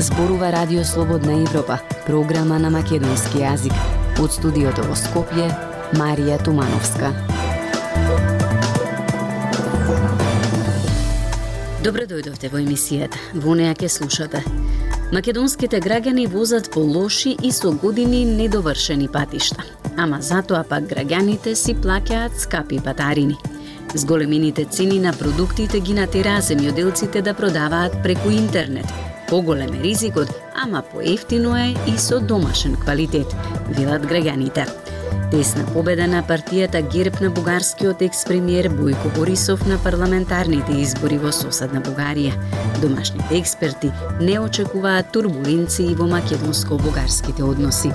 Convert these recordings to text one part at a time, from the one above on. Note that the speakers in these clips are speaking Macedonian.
Зборува Радио Слободна Европа, програма на македонски јазик. Од студиото во Скопје, Марија Тумановска. Добро дојдовте во емисијата. Во неја ке слушате. Македонските граѓани возат по лоши и со години недовршени патишта. Ама затоа пак граѓаните си плаќаат скапи батарини. Зголемените цени на продуктите ги натера земјоделците да продаваат преку интернет – Поголем е ризикот, ама поевтино е и со домашен квалитет, велат граѓаните. Тесна победа на партијата ГЕРБ на бугарскиот експремиер Бојко Борисов на парламентарните избори во соседна Бугарија. Домашните експерти не очекуваат турбуленции во македонско-бугарските односи.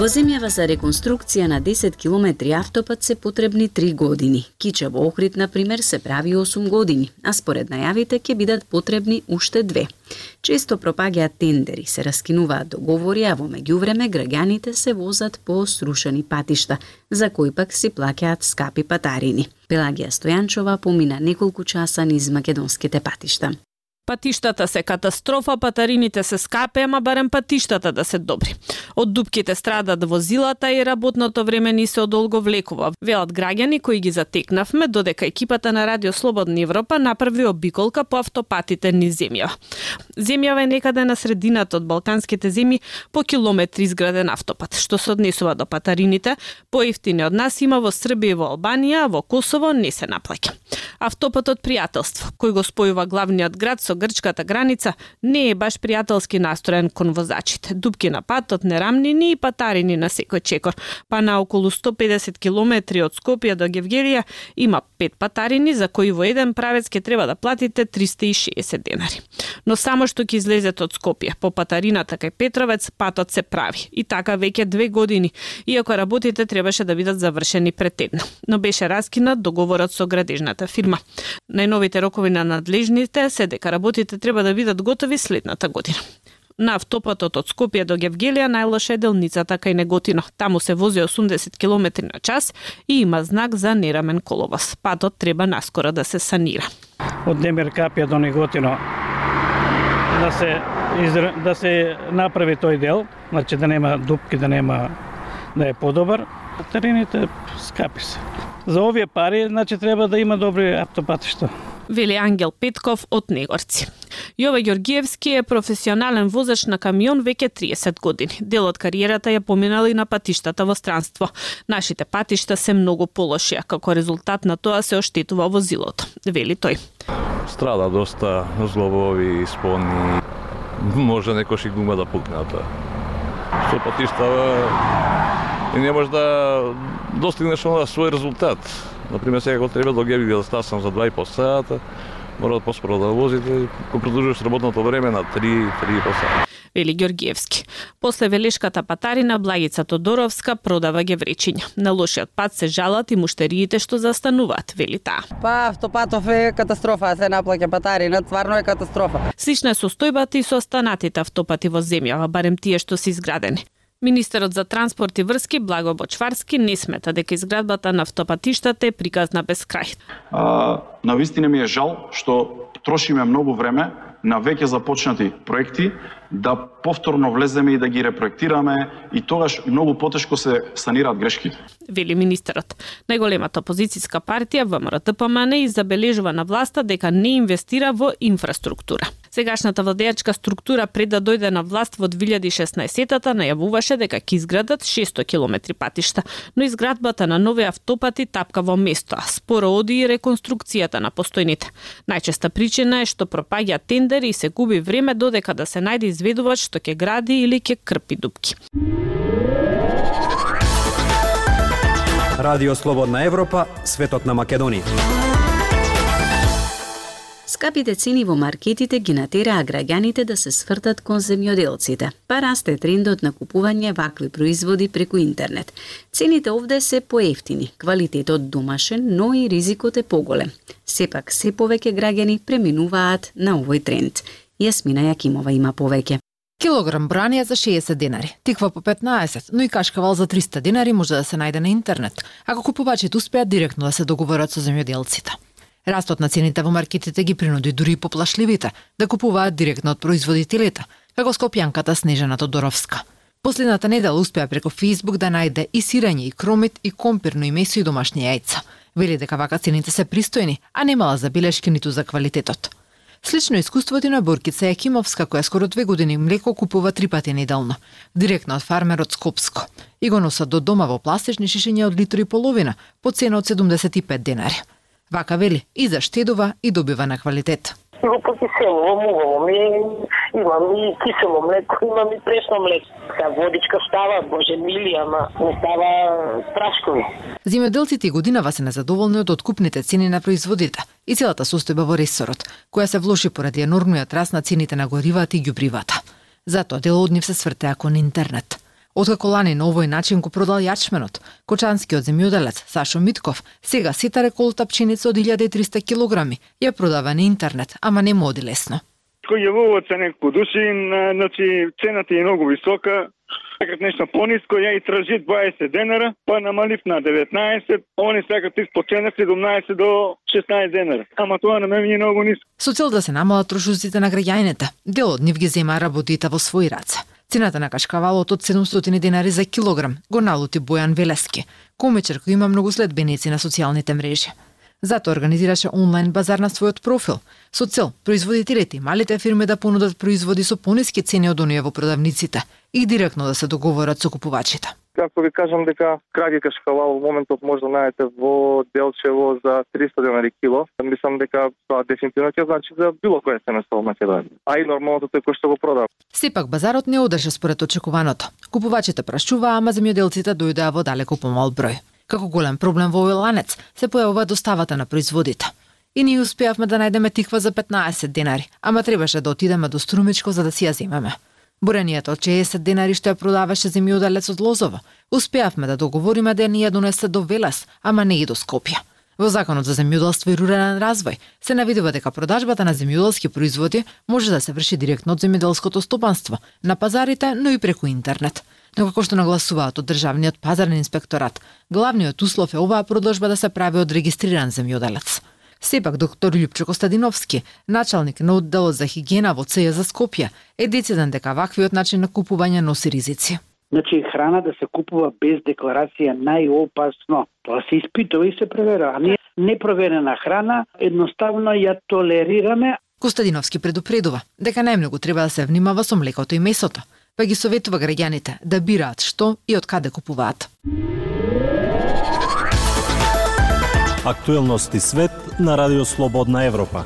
Во земјава за реконструкција на 10 километри автопат се потребни 3 години. Кича во Охрид, например, се прави 8 години, а според најавите ќе бидат потребни уште две. Често пропаѓаат тендери, се раскинуваат договори, а во меѓувреме граѓаните се возат по срушени патишта, за кои пак си плаќаат скапи патарини. Пелагија Стојанчова помина неколку часа низ македонските патишта. Патиштата се катастрофа, патарините се скапе, ама барем патиштата да се добри. Од дупките страдат возилата и работното време ни се одолго влекува. Велат граѓани кои ги затекнавме, додека екипата на Радио Слободна Европа направи обиколка по автопатите ни земја. Земјава е некаде на средината од балканските земји по километри изграден автопат, што се однесува до патарините, поевтини од нас има во Србија и во Албанија, а во Косово не се наплаќа. Автопатот пријателство, кој го спојува главниот град со грчката граница, не е баш пријателски настроен кон возачите. Дупки на патот, нерамнини и патарини на секој чекор. Па на околу 150 километри од Скопје до Гевгелија има пет патарини за кои во еден правец ќе треба да платите 360 денари. Но само што ќе излезете од Скопје по патарината кај Петровец, патот се прави. И така веќе две години, иако работите требаше да бидат завршени претедно. Но беше раскинат договорот со градежната фирма. Најновите рокови на надлежните се дека работите треба да бидат готови следната година. На автопатот од Скопје до Гевгелија најлоша е делницата кај Неготино. Таму се вози 80 км на час и има знак за нерамен коловоз. Патот треба наскоро да се санира. Од Демир Капија до Неготино да се да се направи тој дел, значи да нема дупки, да нема да е подобар. Терените скапи се. За овие пари, значи треба да има добри автопатишта вели Ангел Петков од Негорци. Јове Ѓоргиевски е професионален возач на камион веќе 30 години. Дел од кариерата ја поминал и на патиштата во странство. Нашите патишта се многу полоши, а како резултат на тоа се оштетува возилото, вели тој. Страда доста злобови, спони, може некој и гума да пукната. Што патишта и не може да достигнеш на свој резултат. Например, сега кога треба до Геби да стасам за 2,5 сата, мора да поспоро да возите, кога продолжуваш работното време на 3, 3,5 сата. Вели Георгиевски. После Велешката патарина, Благица Тодоровска продава гевречиња. На лошиот пат се жалат и муштериите што застануваат, вели таа. Па, автопатов е катастрофа, се наплаќа патарина, тварно е катастрофа. Слична е состојбата и со останатите автопати во земјава, барем тие што се изградени. Министерот за транспорт и врски Благо Бочварски не смета дека изградбата на автопатиштата е приказна без крај. А, на вистина ми е жал што трошиме многу време на веќе започнати проекти да повторно влеземе и да ги репроектираме и тогаш многу потешко се санираат грешките. Вели министерот. Најголемата опозицијска партија ВМРО-ДПМН и забележува на власта дека не инвестира во инфраструктура. Сегашната владеачка структура пред да дојде на власт во 2016-тата најавуваше дека ќе изградат 600 километри патишта, но изградбата на нови автопати тапка во место, а споро оди и реконструкцијата на постојните. Најчеста причина е што пропаѓа тендери и се губи време додека да се најде изведувач што ќе гради или ќе крпи дупки. Радио Слободна Европа, светот на Македонија. Скапите цени во маркетите ги натераа граѓаните да се свртат кон земјоделците, па расте трендот на купување вакви производи преку интернет. Цените овде се поевтини, квалитетот домашен, но и ризикот е поголем. Сепак се повеќе граѓани преминуваат на овој тренд. Јасмина Јакимова има повеќе. Килограм бранија за 60 денари, тиква по 15, но и кашкавал за 300 денари може да се најде на интернет, ако купувачите успеат директно да се договорат со земјоделците. Растот на цените во маркетите ги принуди дури и поплашливите да купуваат директно од производителите, како скопјанката Снежана Тодоровска. Последната недела успеа преку Facebook да најде и сирење, и кромит, и компирно и месо и домашни јајца. Вели дека вака цените се пристојни, а немала забелешки ниту за квалитетот. Слично искуството на Боркица Екимовска, која скоро две години млеко купува три пати неделно, директно од фармерот Скопско, и го носат до дома во пластични шишиња од литри и половина, по цена од 75 денари. Вака вели, и заштедува и добива на квалитет. И Го покиселувам убаво. Ми имам и кисело млеко, имам и пресно млеко. Та водичка става, боже мили, ама не става прашкови. Земјоделците и годинава се незадоволни од откупните цени на производите и целата состојба во ресорот, која се влоши поради енормниот раст на цените на горивата и ѓубривата. Затоа дел од нив се свртеа кон интернет. Откако лани на овој начин го продал јачменот, кочанскиот земјоделец Сашо Митков сега сита реколта пченица од 1300 килограми ја продава на интернет, ама не моди лесно. Кој ја во некој души, значи цената е многу висока, сакат нешто пониско, ја и тражи 20 денара, па намалив на 19, они сакат испод цена 17 до 16 денара. Ама тоа на мене е многу ниско. Со цел да се намалат трошуците на граѓаните, дел од нив ги зема работите во своји раце. Цената на кашкавалот од 700 денари за килограм го налути Бојан Велески, комичар кој има многу следбеници на социјалните мрежи. Зато организираше онлайн базар на својот профил, со цел производителите и малите фирми да понудат производи со пониски цени од оние во продавниците и директно да се договорат со купувачите како ви кажам дека краги кашкавал во моментот може да најдете во Делчево за 300 денари кило. Мислам дека тоа дефинитивно ќе значи за било кое семејство во Македонија. А и нормалното тој кој што го продава. Сепак базарот не одржа според очекуваното. Купувачите прашуваа, ама земјоделците дојдоа во далеко помал број. Како голем проблем во овој ланец се појавува доставата на производите. И ние успеавме да најдеме тиква за 15 денари, ама требаше да отидеме до Струмичко за да си ја земеме. Буренијата од 60 денари што ја продаваше земјоделец од Лозово, успеавме да договориме да ни ја донесе до Велес, ама не и до Скопје. Во Законот за земјоделство и рурален развој се навидува дека продажбата на земјоделски производи може да се врши директно од земјоделското стопанство, на пазарите, но и преку интернет. Но како што нагласуваат од Државниот пазарен инспекторат, главниот услов е оваа продажба да се прави од регистриран земјоделец. Сепак, доктор Лјупчо Костадиновски, началник на одделот за хигиена во ЦЕ за Скопје, е дециден дека ваквиот начин на купување носи ризици. Значи, храна да се купува без декларација најопасно. Тоа се испитува и се проверува. А ние непроверена храна едноставно ја толерираме. Костадиновски предупредува дека најмногу треба да се внимава со млекото и месото, па ги советува граѓаните да бираат што и од каде купуваат. Актуелности свет на Радио Слободна Европа.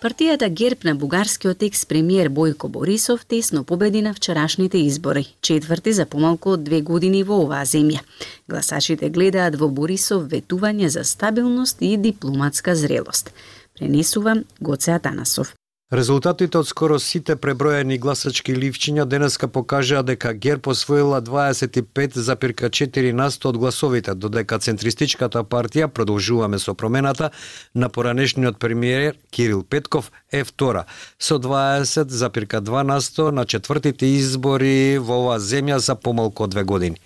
Партијата Герб на бугарскиот екс-премиер Бојко Борисов тесно победи на вчерашните избори, четврти за помалку од две години во оваа земја. Гласачите гледаат во Борисов ветување за стабилност и дипломатска зрелост. Пренесува Гоце Атанасов. Резултатите од скоро сите преброени гласачки ливчиња денеска покажаа дека ГЕР посвоила 25,4 насто од гласовите, додека центристичката партија продолжуваме со промената на поранешниот премиер Кирил Петков е втора со 20,2 насто на четвртите избори во оваа земја за помалку од две години.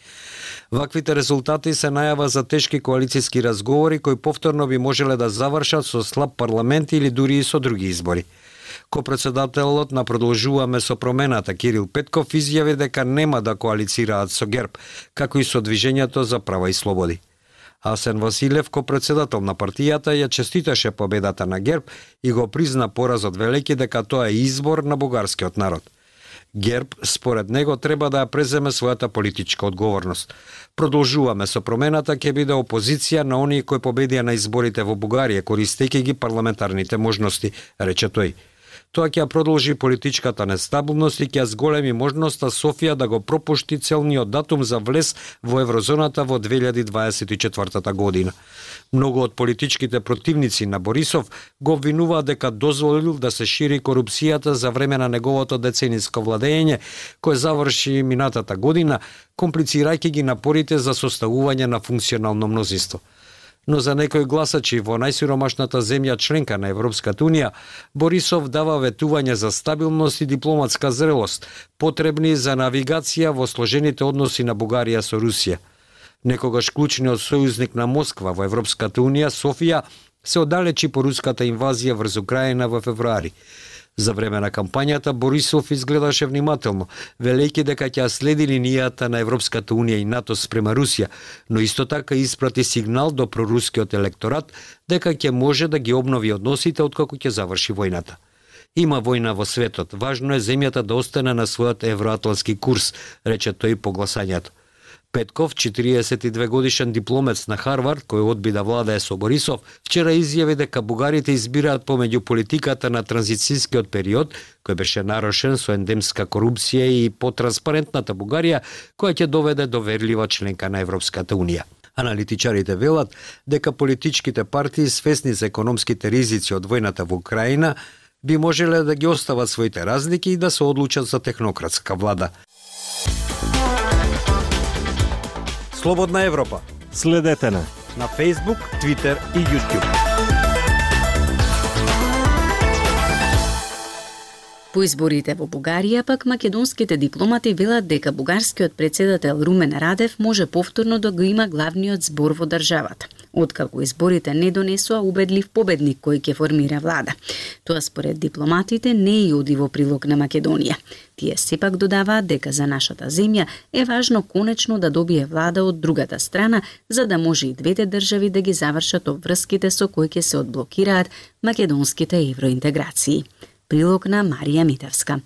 Ваквите резултати се најава за тешки коалицијски разговори кои повторно би можеле да завршат со слаб парламент или дури и со други избори. Ко-председателот на Продолжуваме со промената Кирил Петков изјави дека нема да коалицираат со ГЕРБ, како и со Движењето за права и слободи. Асен Василев, ко-председател на партијата, ја честиташе победата на ГЕРБ и го призна поразот велики дека тоа е избор на бугарскиот народ. ГЕРБ, според него, треба да ја преземе својата политичка одговорност. Продолжуваме со промената ќе биде опозиција на оние кои победија на изборите во Бугарија, користејќи ги парламентарните можности, рече тој. Тоа ќе продолжи политичката нестабилност и ќе зголеми можноста Софија да го пропушти целниот датум за влез во еврозоната во 2024 година. Многу од политичките противници на Борисов го обвинуваат дека дозволил да се шири корупцијата за време на неговото децениско владење, кое заврши минатата година, комплицирајќи ги напорите за составување на функционално мнозинство но за некои гласачи во најсиромашната земја членка на Европската Унија, Борисов дава ветување за стабилност и дипломатска зрелост, потребни за навигација во сложените односи на Бугарија со Русија. Некогаш клучниот сојузник на Москва во Европската Унија, Софија, се оддалечи по руската инвазија врз Украина во февруари. За време на кампањата Борисов изгледаше внимателно, велејќи дека ќе следи линијата на Европската Унија и НАТО спрема Русија, но исто така испрати сигнал до прорускиот електорат дека ќе може да ги обнови односите откако ќе заврши војната. Има војна во светот, важно е земјата да остане на својот евроатлански курс, рече тој по гласањето. Петков, 42 годишен дипломец на Харвард, кој одби да владае со Борисов, вчера изјави дека бугарите избираат помеѓу политиката на транзицијскиот период, кој беше нарошен со ендемска корупција и потранспарентната Бугарија, која ќе доведе до верлива членка на Европската Унија. Аналитичарите велат дека политичките партии свесни за економските ризици од војната во Украина би можеле да ги остават своите разлики и да се одлучат за технократска влада. Слободна Европа. Следете на на Facebook, Twitter и YouTube. По изборите во Бугарија, пак македонските дипломати велат дека бугарскиот председател Румен Радев може повторно да го има главниот збор во државата откако изборите не донесоа убедлив победник кој ќе формира влада. Тоа според дипломатите не е оди во прилог на Македонија. Тие сепак додаваат дека за нашата земја е важно конечно да добие влада од другата страна, за да може и двете држави да ги завршат обврските со кои ќе се одблокираат македонските евроинтеграции. Прилог на Марија Митевска.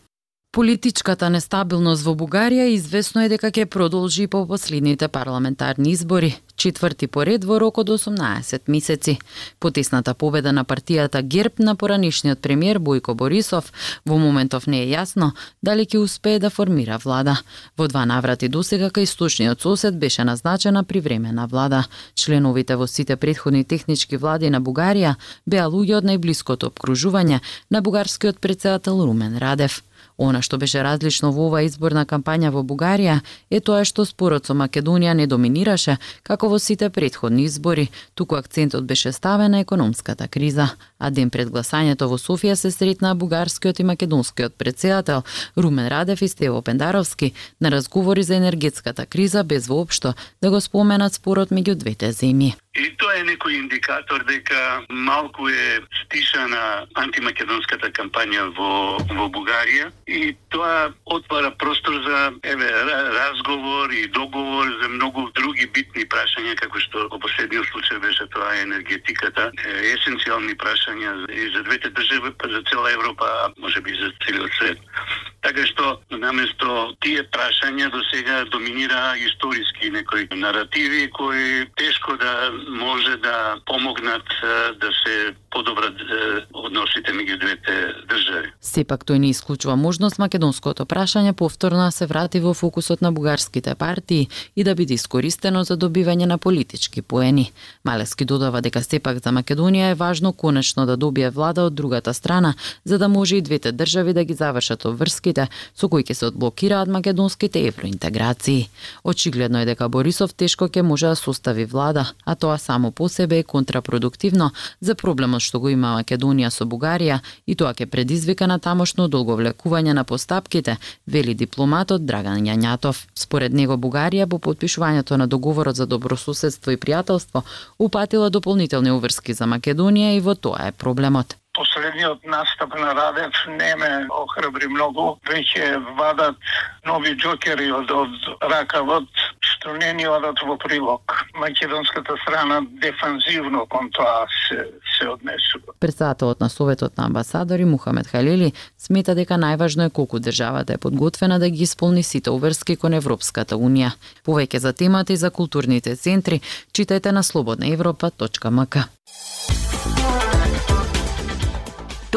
Политичката нестабилност во Бугарија известно е дека ќе продолжи по последните парламентарни избори, четврти поред во рок од 18 месеци. Потесната победа на партијата ГЕРБ на поранишниот премиер Бојко Борисов во моментов не е јасно дали ќе успее да формира влада. Во два наврати досега кај источниот сосед беше назначена привремена влада. Членовите во сите предходни технички влади на Бугарија беа луѓе од најблиското обкружување на бугарскиот председател Румен Радев. Она што беше различно во оваа изборна кампања во Бугарија е тоа што спорот со Македонија не доминираше како во сите предходни избори, туку акцентот беше ставен на економската криза. А ден пред гласањето во Софија се сретнаа бугарскиот и македонскиот председател Румен Радев и Стево Пендаровски на разговори за енергетската криза без воопшто да го споменат спорот меѓу двете земји. И тоа е некој индикатор дека малку е стишана антимакедонската кампања во во Бугарија и тоа отвара простор за еве разговор и договор за многу други битни прашања како што во последниот случај беше тоа енергетиката, есенцијални прашања и за двете држави, па за цела Европа, а може би за целиот свет. Така што наместо тие прашања до сега доминира историски некои наративи кои тешко да може да помогнат да се подобрат односите меѓу двете држави. Сепак тој не исклучува можност македонското прашање повторно да се врати во фокусот на бугарските партии и да биде искористено за добивање на политички поени. Малески додава дека сепак за Македонија е важно конечно да добие влада од другата страна, за да може и двете држави да ги завршат обврските со кои ќе се одблокираат македонските евроинтеграции. Очигледно е дека Борисов тешко ќе може да состави влада, а тоа само по себе е контрапродуктивно за проблемот што го има Македонија со Бугарија и тоа ќе предизвика на тамошно долговлекување на постапките, вели дипломатот Драган Јањатов. Според него Бугарија по подпишувањето на договорот за добрососедство и пријателство упатила дополнителни уврски за Македонија и во тоа е проблемот. Последниот настап на Радев не ме охрабри многу, веќе вадат нови джокери од, од ракавот, што не ни одат во прилог. Македонската страна дефанзивно кон тоа се, се однесува. Председателот на Советот на амбасадори Мухамед Халили смета дека најважно е колку државата е подготвена да ги исполни сите уверски кон Европската Унија. Повеќе за темата и за културните центри читајте на слободнаевропа.мк.